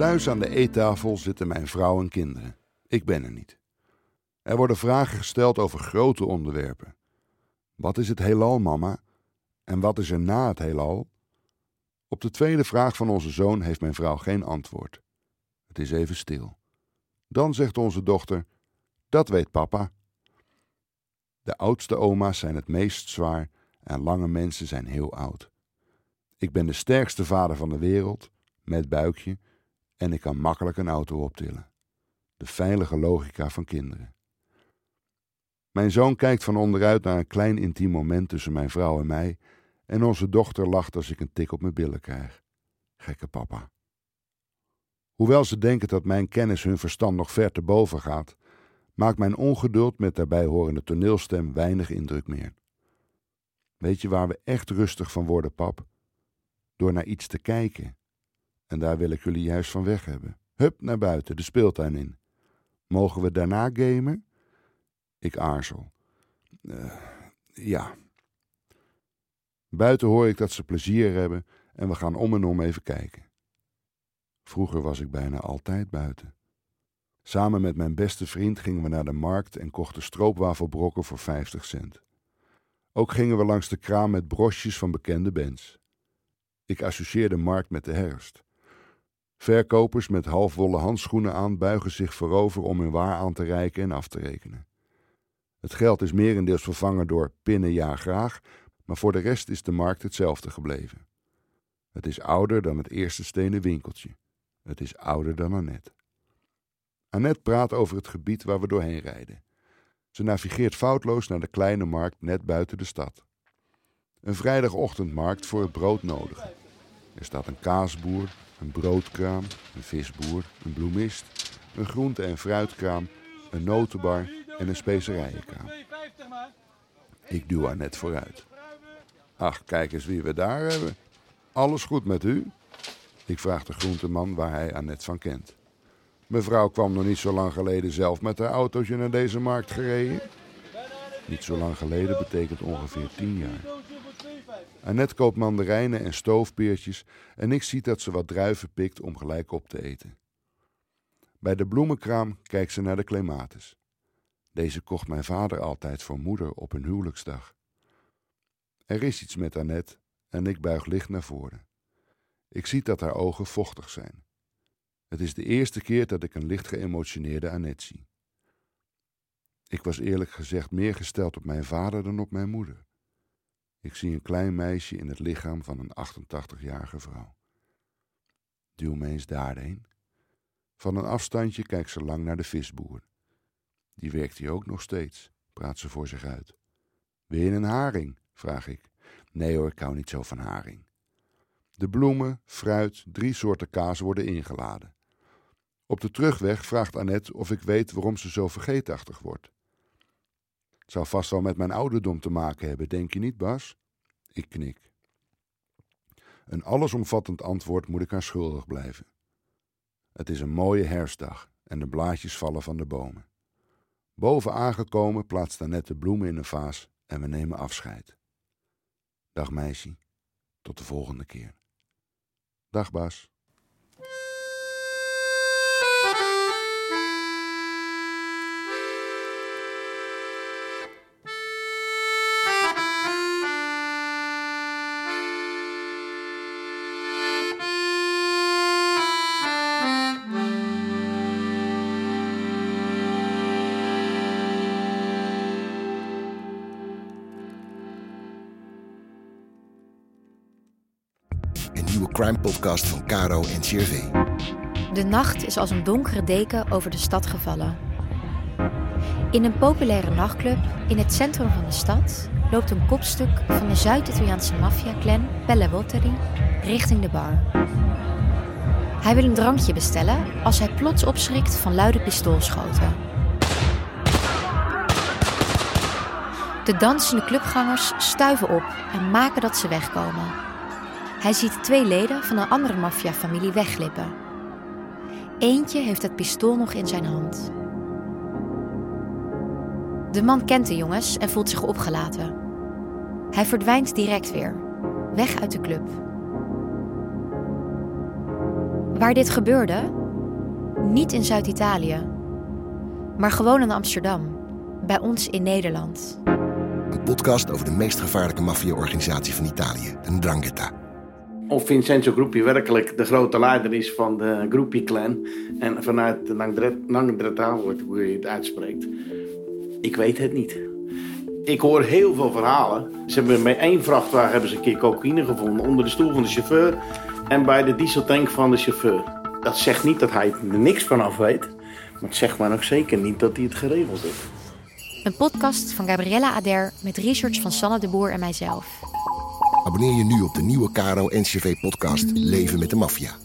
Thuis aan de eettafel zitten mijn vrouw en kinderen. Ik ben er niet. Er worden vragen gesteld over grote onderwerpen. Wat is het heelal, mama? En wat is er na het heelal? Op de tweede vraag van onze zoon heeft mijn vrouw geen antwoord. Het is even stil. Dan zegt onze dochter: Dat weet papa. De oudste oma's zijn het meest zwaar en lange mensen zijn heel oud. Ik ben de sterkste vader van de wereld, met buikje, en ik kan makkelijk een auto optillen. De veilige logica van kinderen. Mijn zoon kijkt van onderuit naar een klein intiem moment tussen mijn vrouw en mij, en onze dochter lacht als ik een tik op mijn billen krijg. Gekke papa. Hoewel ze denken dat mijn kennis hun verstand nog ver te boven gaat, maakt mijn ongeduld met daarbij horende toneelstem weinig indruk meer. Weet je waar we echt rustig van worden, pap? Door naar iets te kijken. En daar wil ik jullie juist van weg hebben. Hup, naar buiten, de speeltuin in. Mogen we daarna gamen? Ik aarzel. Uh, ja. Buiten hoor ik dat ze plezier hebben en we gaan om en om even kijken. Vroeger was ik bijna altijd buiten. Samen met mijn beste vriend gingen we naar de markt en kochten stroopwafelbrokken voor 50 cent. Ook gingen we langs de kraam met brosjes van bekende bands. Ik associeer de markt met de herfst. Verkopers met halfwollen handschoenen aan buigen zich voorover om hun waar aan te reiken en af te rekenen. Het geld is merendeels vervangen door pinnen ja graag, maar voor de rest is de markt hetzelfde gebleven. Het is ouder dan het eerste stenen winkeltje. Het is ouder dan Annette. Annette praat over het gebied waar we doorheen rijden. Ze navigeert foutloos naar de kleine markt net buiten de stad. Een vrijdagochtendmarkt voor het brood nodig. Er staat een kaasboer, een broodkraam, een visboer, een bloemist, een groente- en fruitkraam, een notenbar en een specerijenkraam. Ik duw haar net vooruit. Ach, kijk eens wie we daar hebben. Alles goed met u? Ik vraag de groenteman waar hij Annette van kent. Mevrouw kwam nog niet zo lang geleden zelf met haar autootje naar deze markt gereden. Niet zo lang geleden betekent ongeveer tien jaar. Annette koopt mandarijnen en stoofpeertjes en ik zie dat ze wat druiven pikt om gelijk op te eten. Bij de bloemenkraam kijkt ze naar de clematis. Deze kocht mijn vader altijd voor moeder op hun huwelijksdag. Er is iets met Annette en ik buig licht naar voren. Ik zie dat haar ogen vochtig zijn. Het is de eerste keer dat ik een licht geëmotioneerde Annette zie. Ik was eerlijk gezegd meer gesteld op mijn vader dan op mijn moeder. Ik zie een klein meisje in het lichaam van een 88-jarige vrouw. Duw me eens daarheen. Van een afstandje kijkt ze lang naar de visboer. Die werkt hier ook nog steeds, praat ze voor zich uit. Wil je een haring? vraag ik. Nee hoor, ik hou niet zo van haring. De bloemen, fruit, drie soorten kaas worden ingeladen. Op de terugweg vraagt Annette of ik weet waarom ze zo vergeetachtig wordt. Zou vast wel met mijn ouderdom te maken hebben, denk je niet, Bas? Ik knik. Een allesomvattend antwoord moet ik haar schuldig blijven. Het is een mooie herfstdag en de blaadjes vallen van de bomen. Boven aangekomen plaatst Annette de bloemen in een vaas en we nemen afscheid. Dag meisje, tot de volgende keer. Dag Bas. Crime-podcast van Caro en CRV. De nacht is als een donkere deken over de stad gevallen. In een populaire nachtclub in het centrum van de stad loopt een kopstuk van de Zuid-Italiaanse maffia-clan Pelle richting de bar. Hij wil een drankje bestellen als hij plots opschrikt van luide pistoolschoten. De dansende clubgangers stuiven op en maken dat ze wegkomen. Hij ziet twee leden van een andere maffiafamilie wegglippen. Eentje heeft het pistool nog in zijn hand. De man kent de jongens en voelt zich opgelaten. Hij verdwijnt direct weer, weg uit de club. Waar dit gebeurde? Niet in Zuid-Italië, maar gewoon in Amsterdam, bij ons in Nederland. Een podcast over de meest gevaarlijke maffia-organisatie van Italië, de Ndrangheta. Of Vincenzo Gruppi werkelijk de grote leider is van de Gruppi-clan. En vanuit de Ndrangheta wordt, hoe je het uitspreekt. Ik weet het niet. Ik hoor heel veel verhalen. Ze hebben bij één vrachtwagen hebben ze een keer cocaïne gevonden onder de stoel van de chauffeur en bij de dieseltank van de chauffeur. Dat zegt niet dat hij er niks van af weet, maar het zegt maar ook zeker niet dat hij het geregeld heeft. Een podcast van Gabriella Ader met research van Sanne de Boer en mijzelf. Abonneer je nu op de nieuwe Caro NCV podcast Leven met de Maffia.